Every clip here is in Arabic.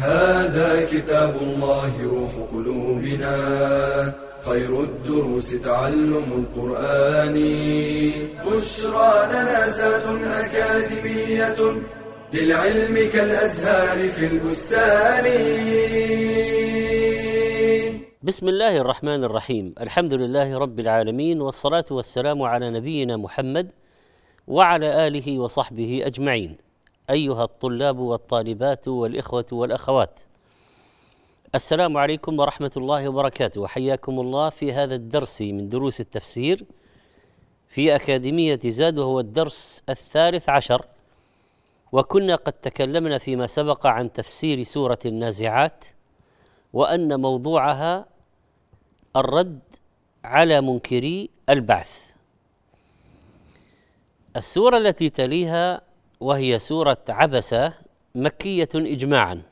هذا كتاب الله روح قلوبنا. خير الدروس تعلم القرآن. بشرى لنا زاد أكاديمية للعلم كالأزهار في البستان. بسم الله الرحمن الرحيم. الحمد لله رب العالمين والصلاة والسلام على نبينا محمد وعلى آله وصحبه أجمعين. أيها الطلاب والطالبات والإخوة والأخوات. السلام عليكم ورحمة الله وبركاته. وحياكم الله في هذا الدرس من دروس التفسير في أكاديمية زاد وهو الدرس الثالث عشر. وكنا قد تكلمنا فيما سبق عن تفسير سورة النازعات وأن موضوعها الرد على منكري البعث. السورة التي تليها وهي سورة عبسة مكية إجماعا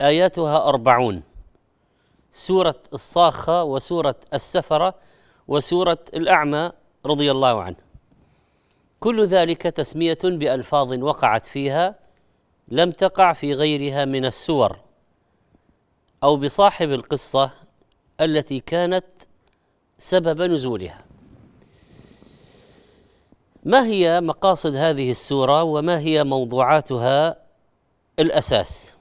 آياتها أربعون. سورة الصاخة وسورة السفرة وسورة الأعمى رضي الله عنه. كل ذلك تسمية بألفاظ وقعت فيها لم تقع في غيرها من السور أو بصاحب القصة التي كانت سبب نزولها. ما هي مقاصد هذه السورة وما هي موضوعاتها الأساس؟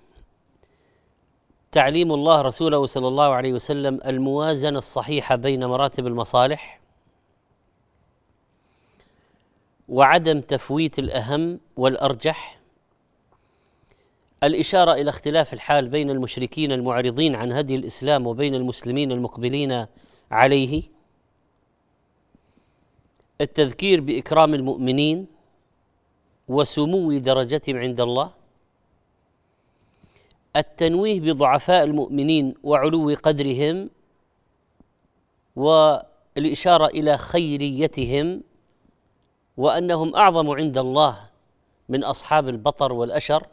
تعليم الله رسوله صلى الله عليه وسلم الموازنة الصحيحة بين مراتب المصالح وعدم تفويت الأهم والأرجح الإشارة إلى اختلاف الحال بين المشركين المعرضين عن هدي الإسلام وبين المسلمين المقبلين عليه التذكير بإكرام المؤمنين وسمو درجتهم عند الله التنويه بضعفاء المؤمنين وعلو قدرهم والإشارة إلى خيريتهم وأنهم أعظم عند الله من أصحاب البطر والأشر.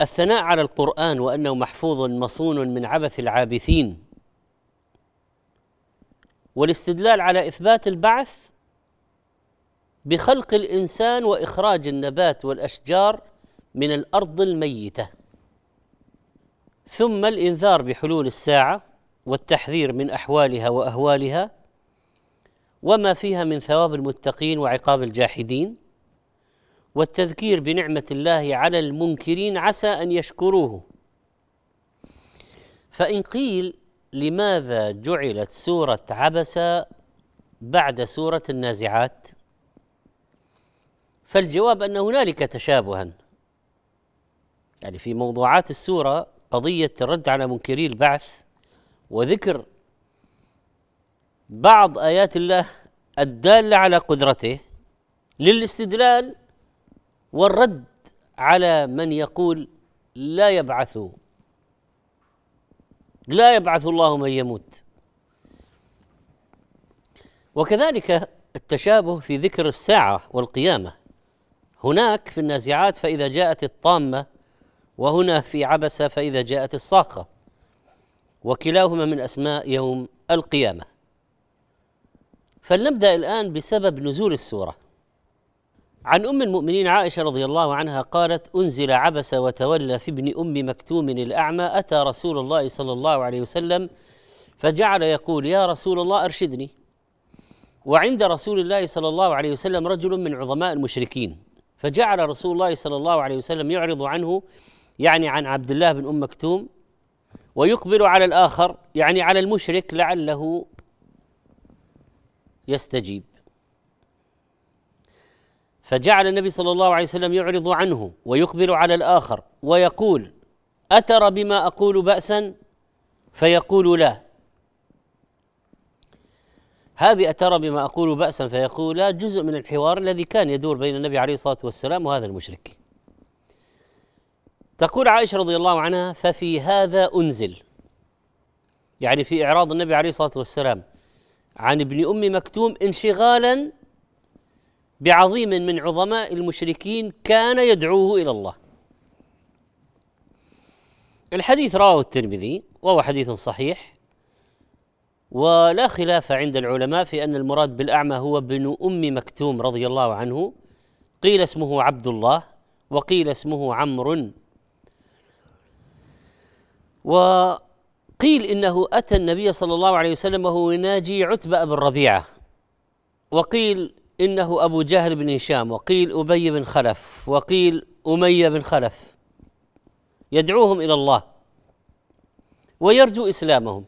الثناء على القرآن وأنه محفوظ مصون من عبث العابثين. والاستدلال على إثبات البعث بخلق الإنسان وإخراج النبات والأشجار من الأرض الميتة. ثم الإنذار بحلول الساعة والتحذير من أحوالها وأهوالها وما فيها من ثواب المتقين وعقاب الجاحدين والتذكير بنعمة الله على المنكرين عسى أن يشكروه. فإن قيل لماذا جعلت سورة عبس بعد سورة النازعات؟ فالجواب أن هنالك تشابها. يعني في موضوعات السورة قضية الرد على منكري البعث وذكر بعض آيات الله الدالة على قدرته للاستدلال والرد على من يقول لا يبعث لا يبعث الله من يموت. وكذلك التشابه في ذكر الساعة والقيامة. هناك في النازعات فإذا جاءت الطامة وهنا في عبس فإذا جاءت الصاخة. وكلاهما من أسماء يوم القيامة. فلنبدأ الآن بسبب نزول السورة. عن أم المؤمنين عائشة رضي الله عنها قالت أنزل عبس وتولى في ابن أم مكتوم الأعمى أتى رسول الله صلى الله عليه وسلم فجعل يقول يا رسول الله أرشدني. وعند رسول الله صلى الله عليه وسلم رجل من عظماء المشركين. فجعل رسول الله صلى الله عليه وسلم يعرض عنه يعني عن عبد الله بن أم مكتوم ويقبل على الآخر يعني على المشرك لعله يستجيب. فجعل النبي صلى الله عليه وسلم يعرض عنه ويقبل على الآخر ويقول أترى بما أقول بأسا؟ فيقول لا. هذه أترى بما أقول بأسا؟ فيقول لا جزء من الحوار الذي كان يدور بين النبي عليه الصلاة والسلام وهذا المشرك. تقول عائشة رضي الله عنها ففي هذا أنزل. يعني في إعراض النبي عليه الصلاة والسلام عن ابن أم مكتوم انشغالا بعظيم من عظماء المشركين كان يدعوه إلى الله. الحديث رواه الترمذي وهو حديث صحيح ولا خلاف عند العلماء في أن المراد بالأعمى هو ابن أم مكتوم رضي الله عنه. قيل اسمه عبد الله وقيل اسمه عمرو. وقيل إنه أتى النبي صلى الله عليه وسلم وهو يناجي عتبة بن ربيعة. وقيل إنه أبو جهل بن هشام وقيل أبي بن خلف وقيل أمية بن خلف. يدعوهم إلى الله ويرجو إسلامهم.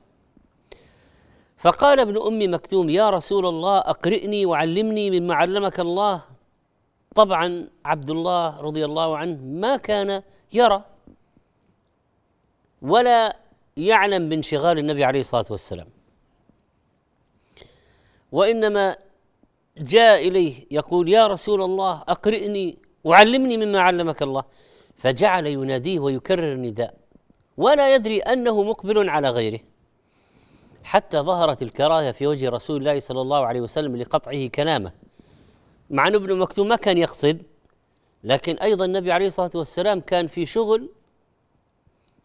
فقال ابن أم مكتوم يا رسول الله أقرئني وعلمني مما علمك الله. طبعا عبد الله رضي الله عنه ما كان يرى ولا يعلم بانشغال النبي عليه الصلاة والسلام. وإنما جاء إليه يقول يا رسول الله أقرئني وعلمني مما علمك الله. فجعل يناديه ويكرر النداء. ولا يدري أنه مقبل على غيره. حتى ظهرت الكراهه في وجه رسول الله صلى الله عليه وسلم لقطعه كلامه. مع أن ابن مكتوم ما كان يقصد لكن أيضا النبي عليه الصلاة والسلام كان في شغل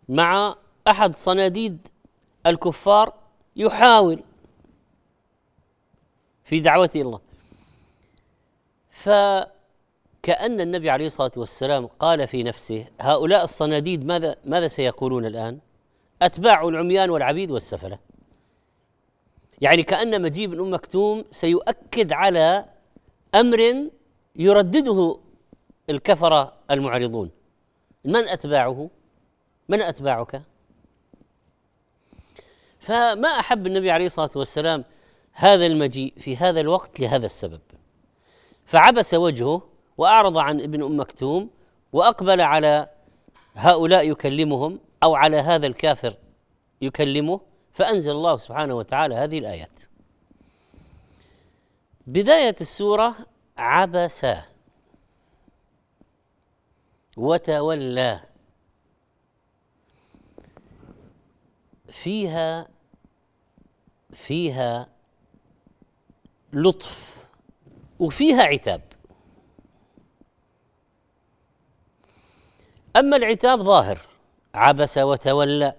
مع أحد صناديد الكفار يحاول في دعوته الله. فكأن النبي عليه الصلاة والسلام قال في نفسه هؤلاء الصناديد ماذا ماذا سيقولون الآن؟ أتباع العميان والعبيد والسفلة يعني كأن مجيء بن أم مكتوم سيؤكد على أمر يردده الكفرة المعرضون من أتباعه؟ من أتباعك؟ فما أحب النبي عليه الصلاة والسلام هذا المجيء في هذا الوقت لهذا السبب فعبس وجهه وأعرض عن ابن أم مكتوم وأقبل على هؤلاء يكلمهم أو على هذا الكافر يكلمه فأنزل الله سبحانه وتعالى هذه الآيات. بداية السورة عبس وتولى. فيها فيها لطف. وفيها عتاب. أما العتاب ظاهر عبس وتولى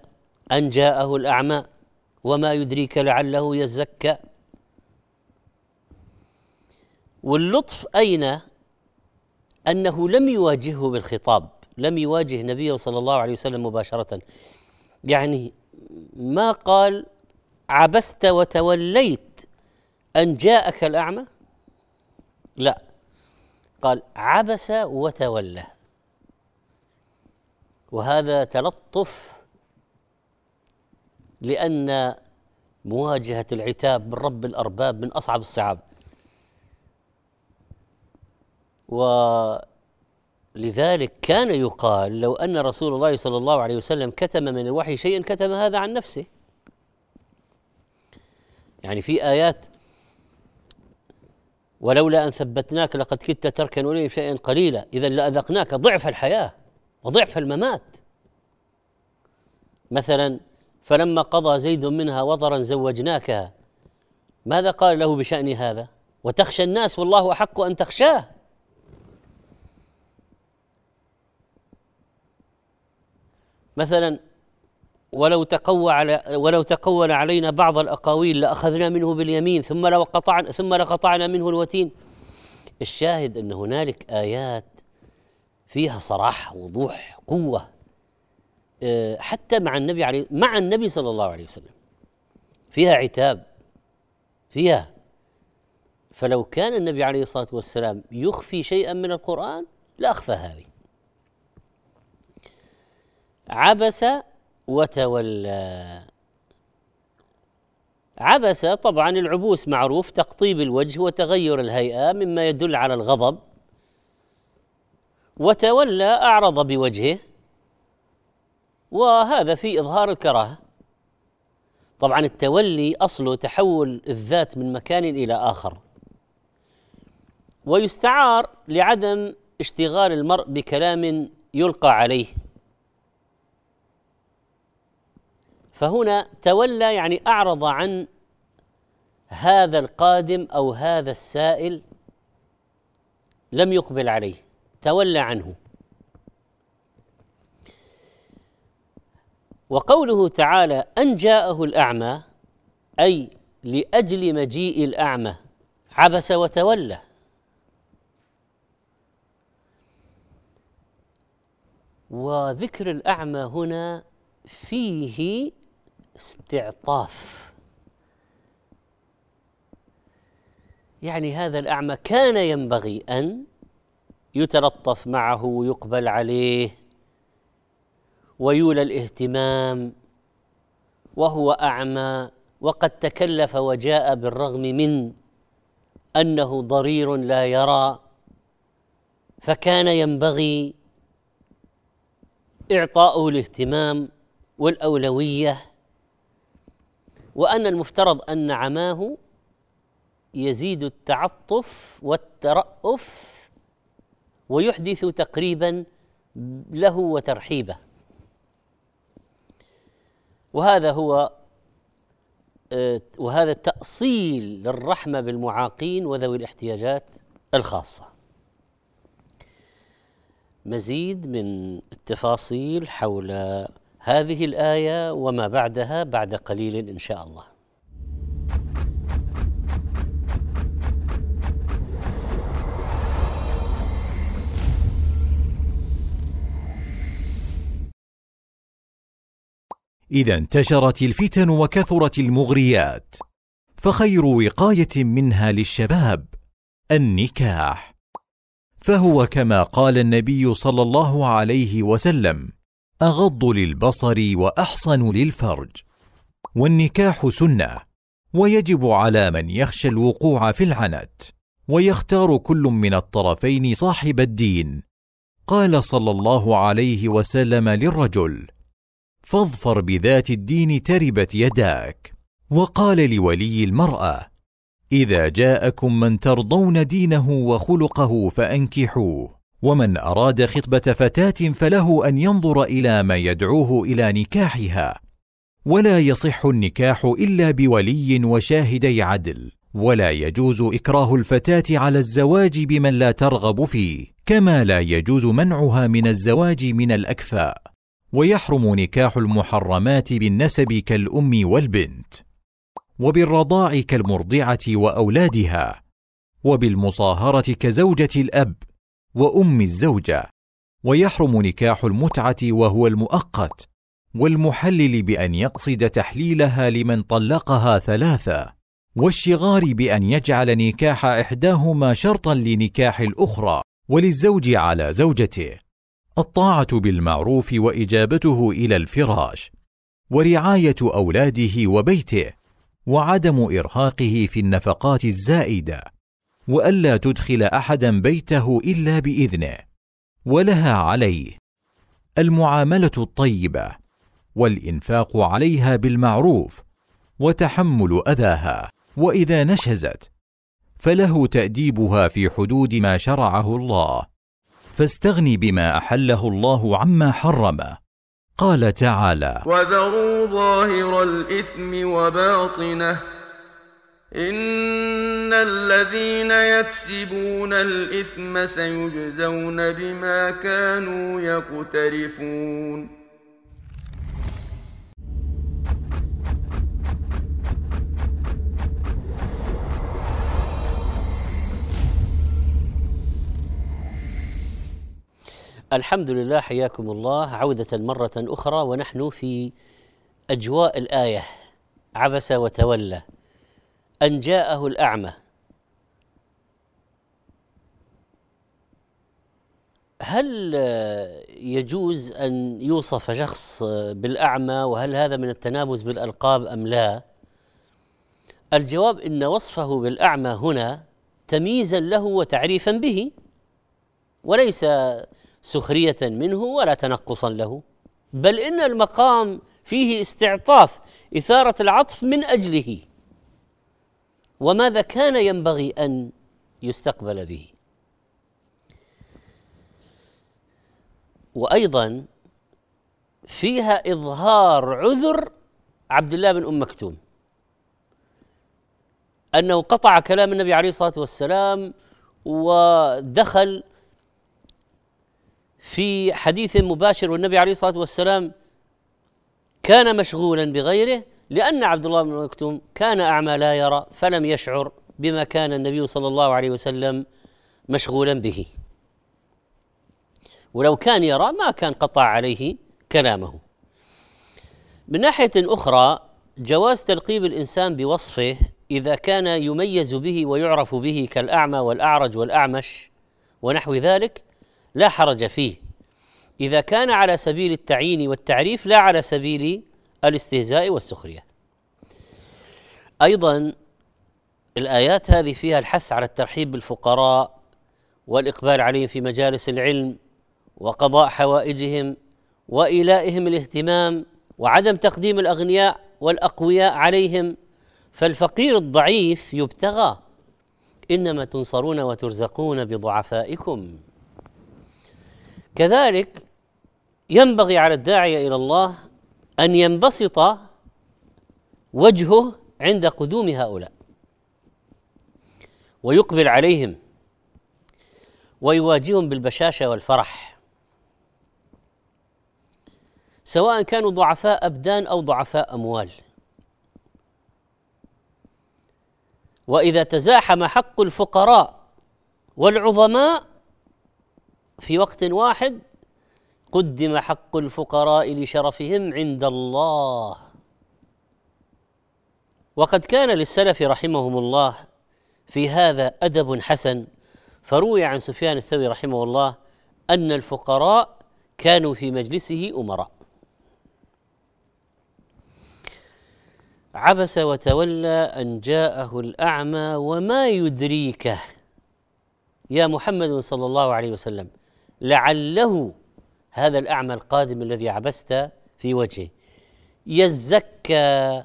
أن جاءه الأعمى وما يدريك لعله يزكى. واللطف أين؟ أنه لم يواجهه بالخطاب لم يواجه النبي صلى الله عليه وسلم مباشرة. يعني ما قال عبست وتوليت أن جاءك الأعمى؟ لا. قال عبس وتولى. وهذا تلطف لأن مواجهة العتاب من رب الأرباب من أصعب الصعاب. ولذلك كان يقال لو أن رسول الله صلى الله عليه وسلم كتم من الوحي شيئا كتم هذا عن نفسه. يعني في آيات ولولا أن ثبتناك لقد كدت تركن إليه شيئا قليلا. إذا لأذقناك ضعف الحياة وضعف الممات. مثلا فلما قضى زيد منها وطرا زوجناكها ماذا قال له بشأن هذا؟ وتخشى الناس والله أحق أن تخشاه. مثلا ولو تقوى على ولو تقول علينا بعض الأقاويل لأخذنا منه باليمين ثم لو قطعنا ثم لقطعنا منه الوتين. الشاهد أن هنالك آيات فيها صراحة وضوح قوة آه، حتى مع النبي عليه مع النبي صلى الله عليه وسلم. فيها عتاب فيها. فلو كان النبي عليه الصلاة والسلام يخفي شيئا من القرآن لأخفى هذه. عبس وتولى. عبس طبعا العبوس معروف تقطيب الوجه وتغير الهيئة مما يدل على الغضب. وتولى أعرض بوجهه. وهذا في إظهار الكراهة. طبعا التولي اصله تحول الذات من مكان إلى آخر. ويستعار لعدم اشتغال المرء بكلام يلقى عليه. فهنا تولى يعني أعرض عن هذا القادم أو هذا السائل لم يقبل عليه تولى عنه. وقوله تعالى أن جاءه الأعمى أي لأجل مجيء الأعمى عبس وتولى. وذكر الأعمى هنا فيه استعطاف. يعني هذا الأعمى كان ينبغي أن يتلطف معه ويقبل عليه ويولى الاهتمام وهو أعمى وقد تكلف وجاء بالرغم من أنه ضرير لا يرى فكان ينبغي اعطاؤه الاهتمام والأولوية وأن المفترض أن عماه يزيد التعطف والترأف ويحدث تقريبا له وترحيبه. وهذا هو آه، وهذا تأصيل للرحمة بالمعاقين وذوي الاحتياجات الخاصة. مزيد من التفاصيل حول هذه الآية وما بعدها بعد قليل إن شاء الله. إذا انتشرت الفتن وكثرت المغريات فخير وقاية منها للشباب النكاح. فهو كما قال النبي صلى الله عليه وسلم أغض للبصر وأحصن للفرج والنكاح سنة ويجب على من يخشى الوقوع في العنت ويختار كل من الطرفين صاحب الدين. قال صلى الله عليه وسلم للرجل فاظفر بذات الدين تربت يداك. وقال لولي المرأة إذا جاءكم من ترضون دينه وخلقه فأنكحوه. ومن أراد خطبة فتاة فله أن ينظر إلى ما يدعوه إلى نكاحها ولا يصح النكاح إلا بولي وشاهدي عدل ولا يجوز إكراه الفتاة على الزواج بمن لا ترغب فيه كما لا يجوز منعها من الزواج من الأكفاء ويحرم نكاح المحرمات بالنسب كالأم والبنت وبالرضاع كالمرضعة وأولادها وبالمصاهرة كزوجة الأب وأم الزوجة ويحرم نكاح المتعة وهو المؤقت والمحلل بأن يقصد تحليلها لمن طلقها ثلاثة والشغار بأن يجعل نكاح إحداهما شرطا لنكاح الأخرى وللزوج على زوجته. الطاعة بالمعروف وإجابته إلى الفراش ورعاية أولاده وبيته وعدم إرهاقه في النفقات الزائدة. وألا تدخل أحدا بيته إلا بإذنه ولها عليه المعاملة الطيبة والإنفاق عليها بالمعروف وتحمل أذاها وإذا نشزت فله تأديبها في حدود ما شرعه الله. فاستغني بما أحله الله عما حرمه قال تعالى وذروا ظاهر الإثم وباطنه ان الذين يكسبون الاثم سيجزون بما كانوا يقترفون الحمد لله حياكم الله. عودة مرة أخرى ونحن في أجواء الآية عبس وتولى. أن جاءه الأعمى. هل يجوز أن يوصف شخص بالأعمى وهل هذا من التنابز بالألقاب أم لا؟ الجواب إن وصفه بالأعمى هنا تمييزا له وتعريفا به وليس سخرية منه ولا تنقصا له. بل إن المقام فيه استعطاف إثارة العطف من أجله. وماذا كان ينبغي أن يستقبل به؟ وأيضا فيها إظهار عذر عبد الله بن أم مكتوم أنه قطع كلام النبي عليه الصلاة والسلام ودخل في حديث مباشر والنبي عليه الصلاة والسلام كان مشغولا بغيره لأن عبد الله بن مكتوم كان أعمى لا يرى فلم يشعر بما كان النبي صلى الله عليه وسلم مشغولا به. ولو كان يرى ما كان قطع عليه كلامه. من ناحية أخرى جواز تلقيب الإنسان بوصفه إذا كان يميز به ويعرف به كالأعمى والأعرج والأعمش ونحو ذلك لا حرج فيه. إذا كان على سبيل التعيين والتعريف لا على سبيل الاستهزاء والسخرية. أيضا الآيات هذه فيها الحث على الترحيب بالفقراء والإقبال عليهم في مجالس العلم وقضاء حوائجهم وإيلائهم الاهتمام وعدم تقديم الأغنياء والأقوياء عليهم فالفقير الضعيف يبتغى. إنما تنصرون وترزقون بضعفائكم. كذلك ينبغي على الداعيه إلى الله أن ينبسط وجهه عند قدوم هؤلاء ويقبل عليهم ويواجههم بالبشاشة والفرح. سواء كانوا ضعفاء أبدان أو ضعفاء أموال. وإذا تزاحم حق الفقراء والعظماء في وقت واحد قدم حق الفقراء لشرفهم عند الله. وقد كان للسلف رحمهم الله في هذا أدب حسن فروي عن سفيان الثوري رحمه الله أن الفقراء كانوا في مجلسه أمراء. عبس وتولى أن جاءه الأعمى وما يدريك يا محمد صلى الله عليه وسلم لعله هذا الأعمى القادم الذي عبست في وجهه. يزكى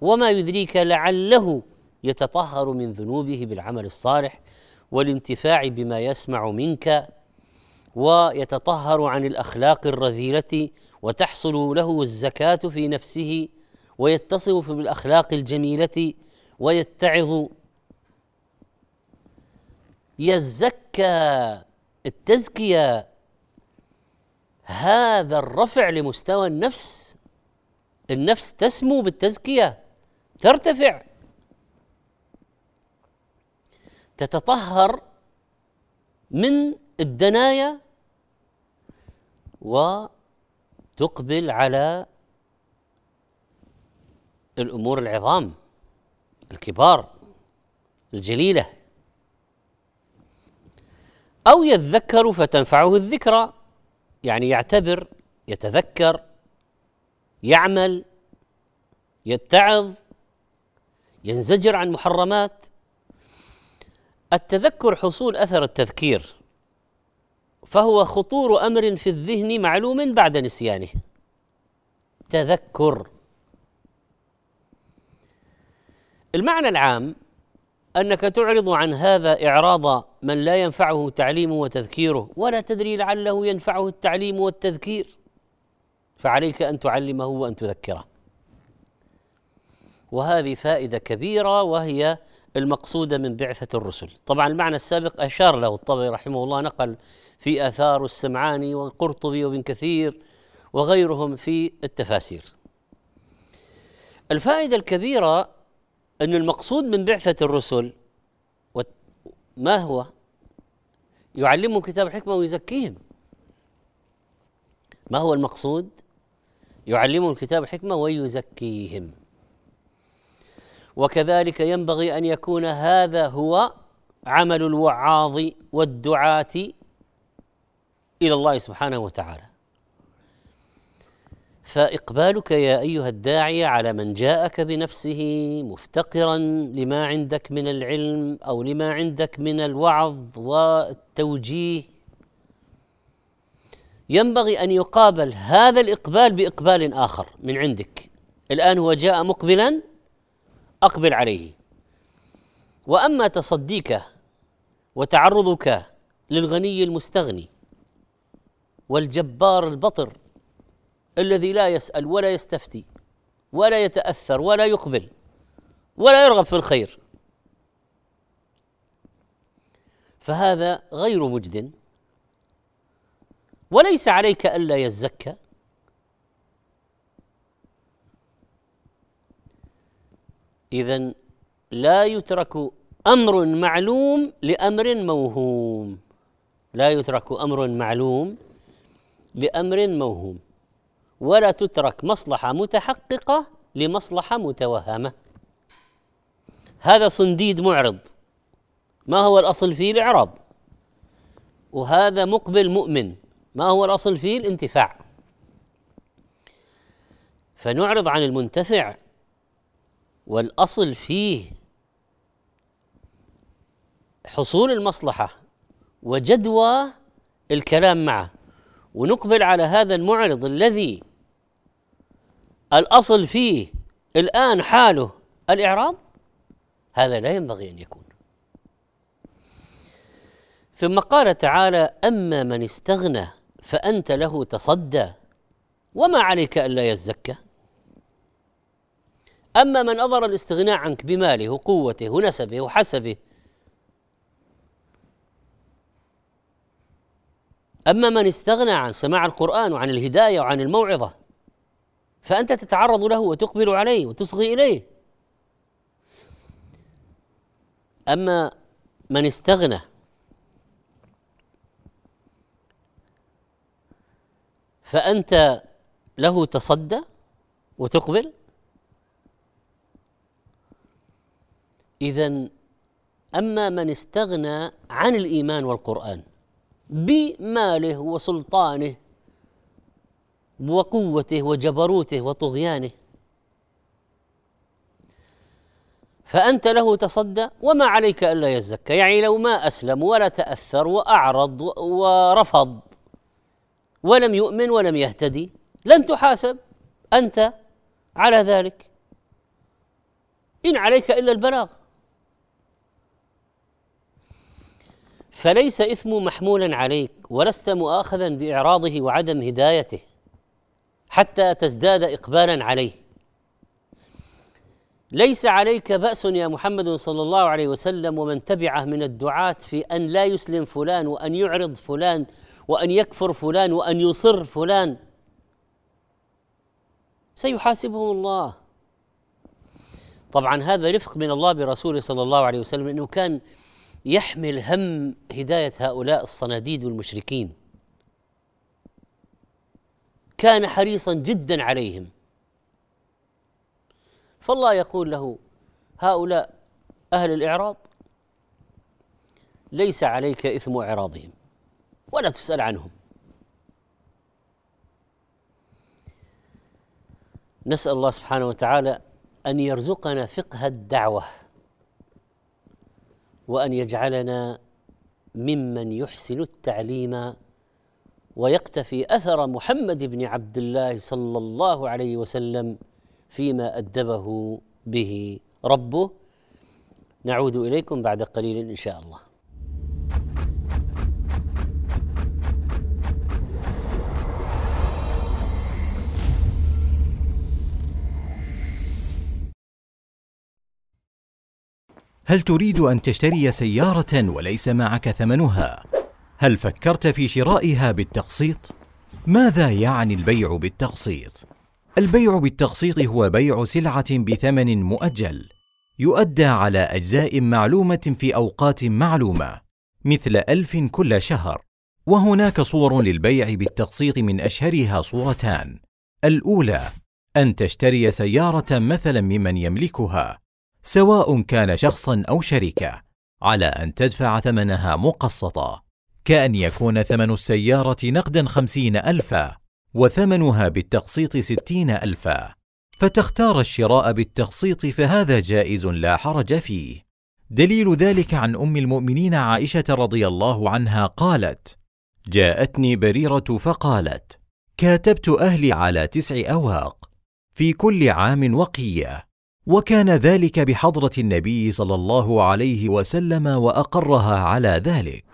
وما يدريك لعله يتطهر من ذنوبه بالعمل الصالح والانتفاع بما يسمع منك ويتطهر عن الأخلاق الرذيلة وتحصل له الزكاة في نفسه ويتصف بالأخلاق الجميلة ويتعظ. يزكى التزكية هذا الرفع لمستوى النفس النفس تسمو بالتزكية ترتفع. تتطهر من الدنايا وتقبل على الأمور العظام الكبار الجليلة. أو يذكر فتنفعه الذكرى. يعني يعتبر يتذكر يعمل يتعظ ينزجر عن محرمات. التذكر حصول أثر التذكير فهو خطور أمر في الذهن معلوم بعد نسيانه. تذكر. المعنى العام أنك تعرض عن هذا إعراض من لا ينفعه تعليمه وتذكيره ولا تدري لعله ينفعه التعليم والتذكير. فعليك أن تعلمه وأن تذكره. وهذه فائدة كبيرة وهي المقصودة من بعثة الرسل. طبعا المعنى السابق أشار له الطبري رحمه الله نقل في آثار السمعاني والقرطبي وابن كثير وغيرهم في التفاسير. الفائدة الكبيرة أن المقصود من بعثة الرسل ما هو؟ يعلمهم كتاب الحكمة ويزكيهم. ما هو المقصود؟ يعلمهم كتاب الحكمة ويزكيهم. وكذلك ينبغي أن يكون هذا هو عمل الوعاظ والدعاة إلى الله سبحانه وتعالى. فإقبالك يا أيها الداعيه على من جاءك بنفسه مفتقرا لما عندك من العلم أو لما عندك من الوعظ والتوجيه. ينبغي أن يقابل هذا الإقبال بإقبال آخر من عندك. الآن هو جاء مقبلا أقبل عليه. وأما تصديك وتعرضك للغني المستغني والجبار البطر الذي لا يسأل ولا يستفتي ولا يتأثر ولا يقبل ولا يرغب في الخير. فهذا غير مجد. وليس عليك ألا يزكى. اذا لا يترك أمر معلوم لأمر موهوم. لا يترك أمر معلوم لأمر موهوم. ولا تترك مصلحة متحققة لمصلحة متوهمة. هذا صنديد معرض. ما هو الأصل فيه؟ الاعراض وهذا مقبل مؤمن. ما هو الأصل فيه؟ الانتفاع. فنعرض عن المنتفع. والأصل فيه حصول المصلحة وجدوى الكلام معه. ونقبل على هذا المعرض الذي الأصل فيه الآن حاله الاعراض هذا لا ينبغي أن يكون. ثم قال تعالى أما من استغنى فأنت له تصدى وما عليك ألا يزكى. أما من أظهر الاستغناء عنك بماله وقوته ونسبه وحسبه أما من استغنى عن سماع القرآن وعن الهداية وعن الموعظة فأنت تتعرض له وتقبل عليه وتصغي إليه. أما من استغنى فأنت له تصدى وتقبل. اذا أما من استغنى عن الإيمان والقرآن بماله وسلطانه وقوته وجبروته وطغيانه. فأنت له تصدى وما عليك ألا يزكى. يعني لو ما أسلم ولا تأثر وأعرض ورفض ولم يؤمن ولم يهتدي لن تحاسب أنت على ذلك. إن عليك إلا البلاغ. فليس إثم محمولا عليك ولست مؤاخذا بإعراضه وعدم هدايته. حتى تزداد إقبالا عليه. ليس عليك بأس يا محمد صلى الله عليه وسلم ومن تبعه من الدعاة في أن لا يسلم فلان وأن يعرض فلان وأن يكفر فلان وأن يصر فلان. سيحاسبهم الله. طبعا هذا رفق من الله برسوله صلى الله عليه وسلم إنه كان يحمل هم هداية هؤلاء الصناديد والمشركين. كان حريصا جدا عليهم. فالله يقول له هؤلاء أهل الإعراض ليس عليك إثم إعراضهم ولا تسأل عنهم. نسأل الله سبحانه وتعالى أن يرزقنا فقه الدعوة وأن يجعلنا ممن يحسن التعليم ويقتفي أثر محمد بن عبد الله صلى الله عليه وسلم فيما أدبه به ربه. نعود إليكم بعد قليل إن شاء الله. هل تريد أن تشتري سيارة وليس معك ثمنها؟ هل فكرت في شرائها بالتقسيط؟ ماذا يعني البيع بالتقسيط؟ البيع بالتقسيط هو بيع سلعة بثمن مؤجل يؤدى على أجزاء معلومة في أوقات معلومة مثل ألف كل شهر وهناك صور للبيع بالتقسيط من أشهرها صورتان. الأولى أن تشتري سيارة مثلا ممن يملكها سواء كان شخصا أو شركة على أن تدفع ثمنها مقسطا. كأن يكون ثمن السيارة نقدا خمسين ألفا وثمنها بالتقسيط ستين ألفا. فتختار الشراء بالتقسيط فهذا جائز لا حرج فيه. دليل ذلك عن أم المؤمنين عائشة رضي الله عنها قالت جاءتني بريرة فقالت كاتبت أهلي على تسع أواق في كل عام وقية. وكان ذلك بحضرة النبي صلى الله عليه وسلم وأقرها على ذلك.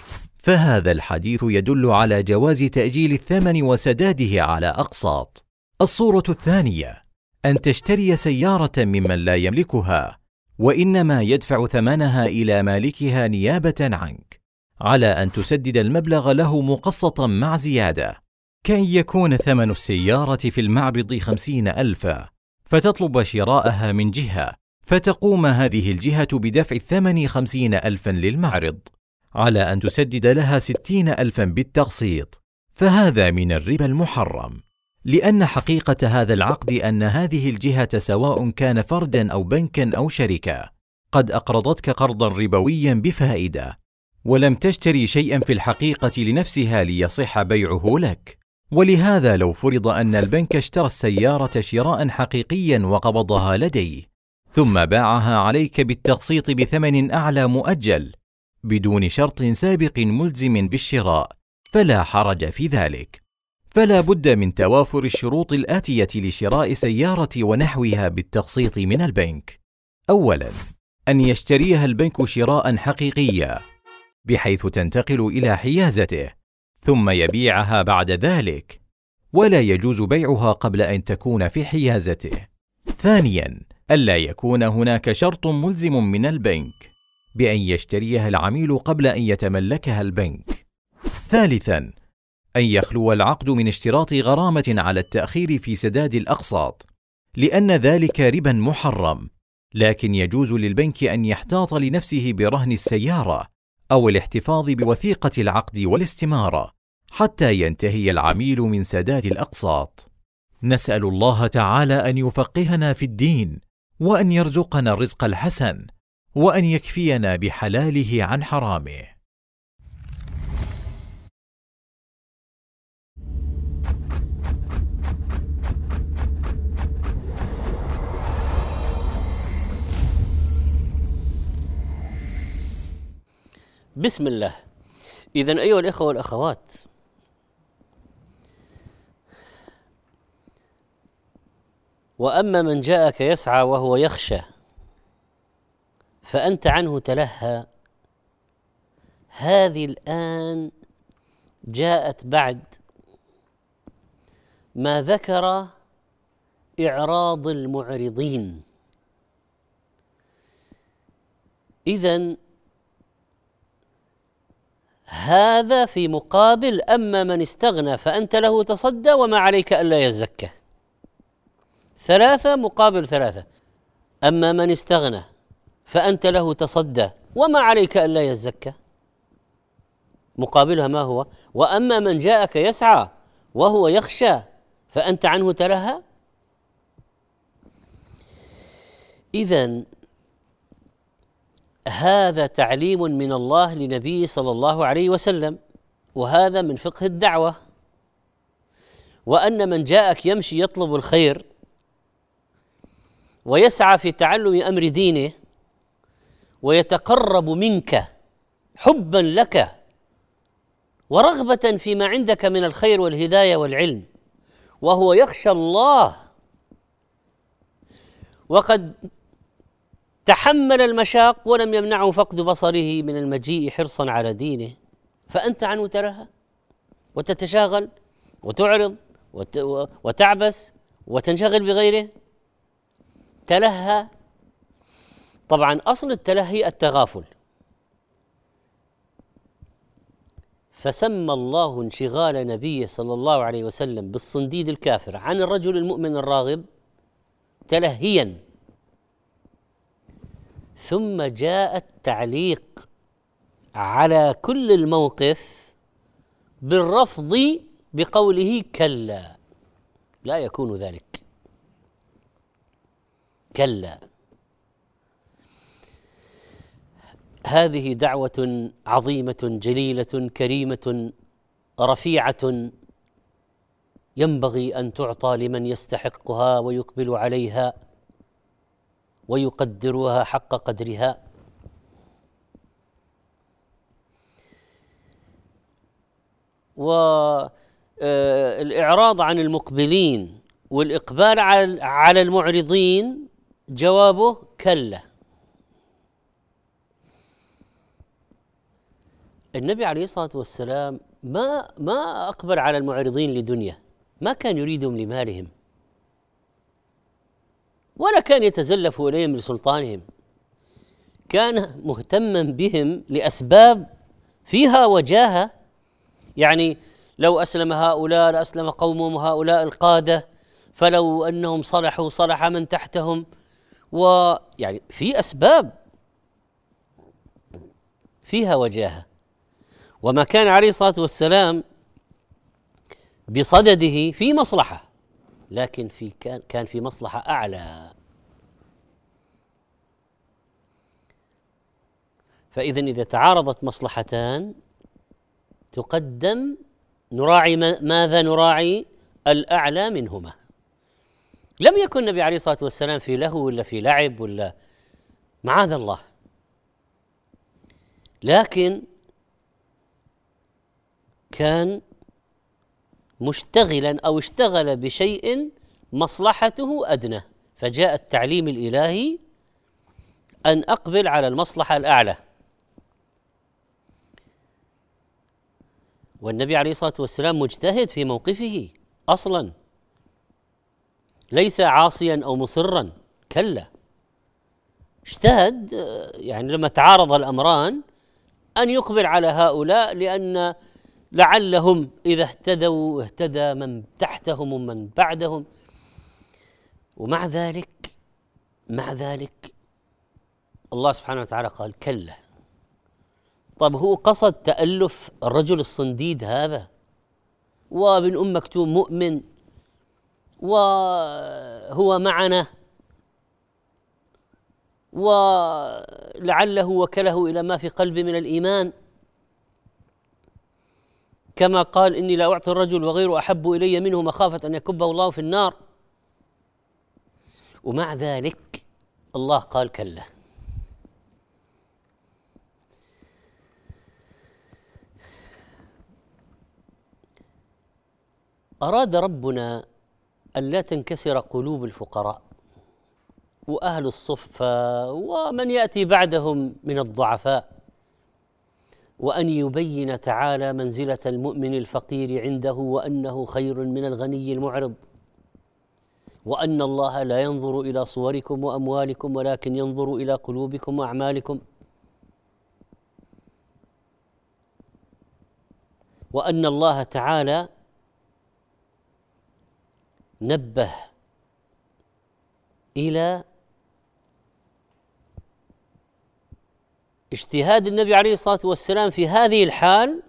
فهذا الحديث يدل على جواز تأجيل الثمن وسداده على أقساط. الصورة الثانية: أن تشتري سيارة ممن لا يملكها وإنما يدفع ثمنها إلى مالكها نيابة عنك على أن تسدد المبلغ له مقسطا مع زيادة كأن يكون ثمن السيارة في المعرض خمسين ألفا فتطلب شراءها من جهة فتقوم هذه الجهة بدفع الثمن خمسين ألفا للمعرض على أن تسدد لها ستين ألفا بالتقسيط. فهذا من الربا المحرم. لأن حقيقة هذا العقد أن هذه الجهة سواء كان فردا أو بنكا أو شركة قد أقرضتك قرضا ربويا بفائدة ولم تشتري شيئا في الحقيقة لنفسها ليصح بيعه لك. ولهذا لو فرض أن البنك اشترى السيارة شراء حقيقيا وقبضها لديه ثم باعها عليك بالتقسيط بثمن أعلى مؤجل بدون شرط سابق ملزم بالشراء فلا حرج في ذلك. فلا بد من توافر الشروط الآتية لشراء سيارة ونحوها بالتقسيط من البنك. أولا أن يشتريها البنك شراء حقيقيا بحيث تنتقل إلى حيازته ثم يبيعها بعد ذلك. ولا يجوز بيعها قبل أن تكون في حيازته. ثانيا ألا يكون هناك شرط ملزم من البنك. بأن يشتريها العميل قبل أن يتملكها البنك. ثالثا أن يخلو العقد من اشتراط غرامة على التأخير في سداد الأقساط لأن ذلك ربا محرم. لكن يجوز للبنك أن يحتاط لنفسه برهن السيارة أو الاحتفاظ بوثيقة العقد والاستمارة حتى ينتهي العميل من سداد الأقساط. نسأل الله تعالى أن يفقهنا في الدين وأن يرزقنا الرزق الحسن وأن يكفينا بحلاله عن حرامه. بسم الله. إذا أيها الإخوة والأخوات وأما من جاءك يسعى وهو يخشى فأنت عنه تلهى. هذه الآن جاءت بعد ما ذكر إعراض المعرضين. اذا هذا في مقابل أما من استغنى فأنت له تصدى وما عليك ألا يزكى. ثلاثة مقابل ثلاثة. أما من استغنى فأنت له تصدى. وما عليك ألا يزكى. مقابلها ما هو؟ وأما من جاءك يسعى وهو يخشى فأنت عنه تلهى؟ إذا هذا تعليم من الله لنبيه صلى الله عليه وسلم وهذا من فقه الدعوة. وأن من جاءك يمشي يطلب الخير ويسعى في تعلم أمر دينه ويتقرب منك حبا لك ورغبة فيما عندك من الخير والهداية والعلم وهو يخشى الله. وقد تحمل المشاق ولم يمنعه فقد بصره من المجيء حرصا على دينه. فأنت عنه ترهى وتتشاغل وتعرض وتعبس وتنشغل بغيره. تلهى طبعا أصل التلهي التغافل. فسمى الله انشغال نبيه صلى الله عليه وسلم بالصنديد الكافر عن الرجل المؤمن الراغب تلهيا. ثم جاء التعليق على كل الموقف بالرفض بقوله كلا. لا يكون ذلك. كلا. هذه دعوة عظيمة جليلة كريمة رفيعة ينبغي أن تعطى لمن يستحقها ويقبل عليها ويقدرها حق قدرها. والإعراض عن المقبلين والإقبال على المعرضين جوابه كلا. النبي عليه الصلاة والسلام ما ما أقبل على المعرضين لدنيا ما كان يريدهم لمالهم ولا كان يتزلف إليهم لسلطانهم. كان مهتما بهم لأسباب فيها وجاهة. يعني لو أسلم هؤلاء لأسلم قومهم هؤلاء القادة فلو أنهم صلحوا صلح من تحتهم. ويعني في أسباب فيها وجاهة. وما كان عليه الصلاة والسلام بصدده في مصلحة لكن في كان كان في مصلحة أعلى. فاذا إذا تعارضت مصلحتان تقدم نراعي ماذا نراعي؟ الأعلى منهما. لم يكن النبي عليه الصلاة والسلام في لهو ولا في لعب ولا معاذ الله. لكن كان مشتغلا أو اشتغل بشيء مصلحته أدنى. فجاء التعليم الإلهي أن أقبل على المصلحة الأعلى. والنبي عليه الصلاة والسلام مجتهد في موقفه أصلا. ليس عاصيا أو مصرا كلا. اجتهد يعني لما تعارض الأمران أن يقبل على هؤلاء لأن لعلهم إذا اهتدوا اهتدى من تحتهم ومن بعدهم. ومع ذلك مع ذلك الله سبحانه وتعالى قال كلا. طب هو قصد تألف الرجل الصنديد هذا؟ وابن أم مكتوم مؤمن وهو معنا ولعله وكله إلى ما في قلبه من الإيمان. كما قال إني لا أعطي الرجل وغيره أحب إلي منه مخافة أن يكبه الله في النار. ومع ذلك الله قال كلا. أراد ربنا ألا تنكسر قلوب الفقراء وأهل الصفة ومن يأتي بعدهم من الضعفاء. وأن يبين تعالى منزلة المؤمن الفقير عنده وأنه خير من الغني المعرض. وأن الله لا ينظر إلى صوركم وأموالكم ولكن ينظر إلى قلوبكم وأعمالكم. وأن الله تعالى نبه إلى اجتهاد النبي عليه الصلاة والسلام في هذه الحال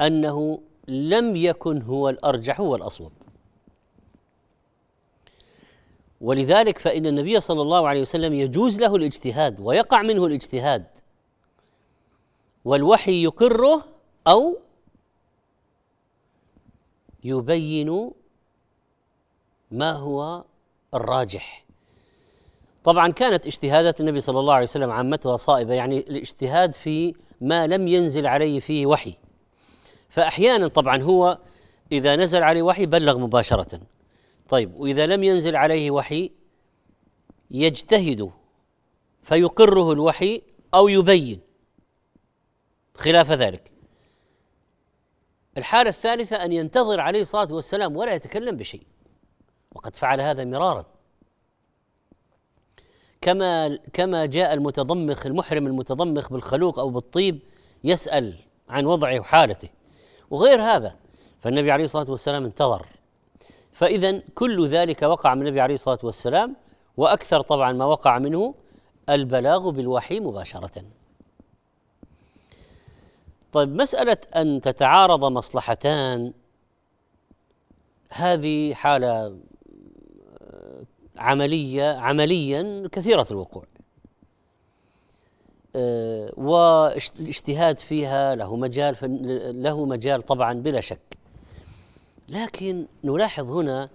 أنه لم يكن هو الأرجح والاصوب ولذلك فإن النبي صلى الله عليه وسلم يجوز له الاجتهاد ويقع منه الاجتهاد والوحي يقره أو يبين ما هو الراجح. طبعا كانت اجتهادات النبي صلى الله عليه وسلم عامتها صائبة يعني الاجتهاد في ما لم ينزل عليه فيه وحي. فاحيانا طبعا هو إذا نزل عليه وحي بلغ مباشرة. طيب وإذا لم ينزل عليه وحي يجتهد فيقره الوحي أو يبين خلاف ذلك. الحالة الثالثة أن ينتظر عليه الصلاة والسلام ولا يتكلم بشيء وقد فعل هذا مرارا. كما كما جاء المتضمخ المحرم المتضمخ بالخلوق أو بالطيب يسأل عن وضعه وحالته وغير هذا فالنبي عليه الصلاة والسلام انتظر. فاذا كل ذلك وقع من النبي عليه الصلاة والسلام وأكثر طبعا ما وقع منه البلاغ بالوحي مباشرة. طيب مسألة أن تتعارض مصلحتان هذه حالة عملية عمليا كثيرة الوقوع. أه والاجتهاد فيها له مجال له مجال طبعا بلا شك. لكن نلاحظ هنا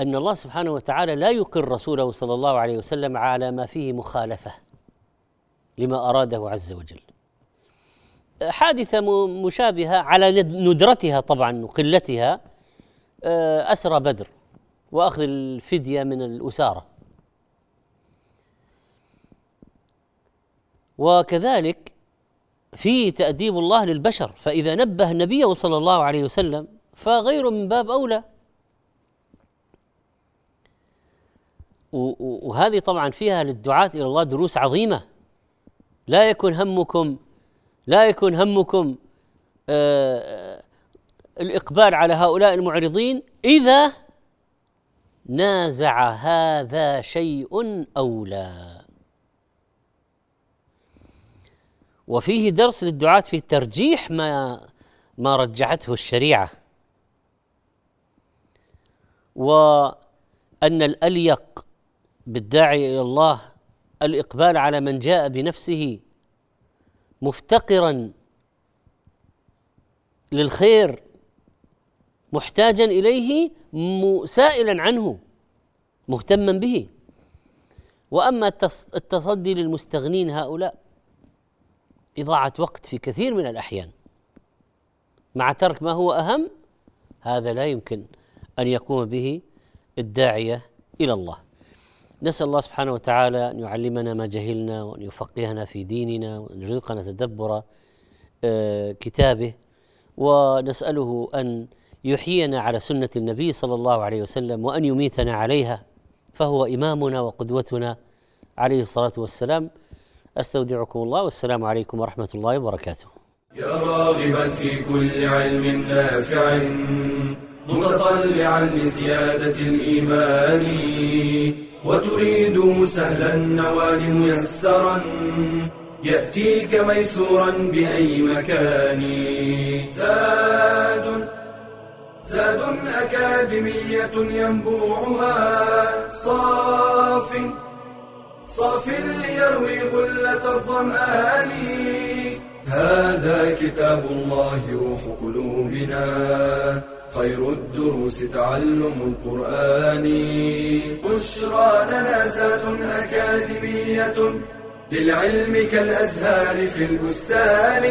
أن الله سبحانه وتعالى لا يقر رسوله صلى الله عليه وسلم على ما فيه مخالفة لما أراده عز وجل. حادثة مشابهة على ندرتها طبعا وقلتها أه، أسرى بدر. وأخذ الفدية من الأسارة. وكذلك في تأديب الله للبشر فإذا نبه النبي صلى الله عليه وسلم فغير من باب أولى. وهذه طبعا فيها للدعاة إلى الله دروس عظيمة. لا يكن همكم لا يكن همكم آه الإقبال على هؤلاء المعرضين إذا نازع هذا شيء أو لا. وفيه درس للدعاة في ترجيح ما ما رجحته الشريعة. وأن الأليق بالداعي إلى الله الإقبال على من جاء بنفسه مفتقرا للخير محتاجا إليه سائلا عنه مهتما به. وأما التصدي للمستغنين هؤلاء إضاعة وقت في كثير من الأحيان. مع ترك ما هو أهم هذا لا يمكن أن يقوم به الداعية إلى الله. نسأل الله سبحانه وتعالى أن يعلمنا ما جهلنا وأن يفقهنا في ديننا وأن يرزقنا تدبر آه، كتابه. ونسأله أن يحيينا على سنة النبي صلى الله عليه وسلم وأن يميتنا عليها فهو إمامنا وقدوتنا عليه الصلاة والسلام أستودعكم الله والسلام عليكم ورحمة الله وبركاته. يا راغبا في كل علم نافع متطلعا لزيادة الإيمان وتريد سهلا النوال ميسرا يأتيك ميسورا بأي مكان زاد زاد أكاديمية ينبوعها. صاف صاف ليروي غلة الظمآن. هذا كتاب الله روح قلوبنا. خير الدروس تعلم القرآن. بشرى لنا زاد أكاديمية للعلم كالأزهار في البستان.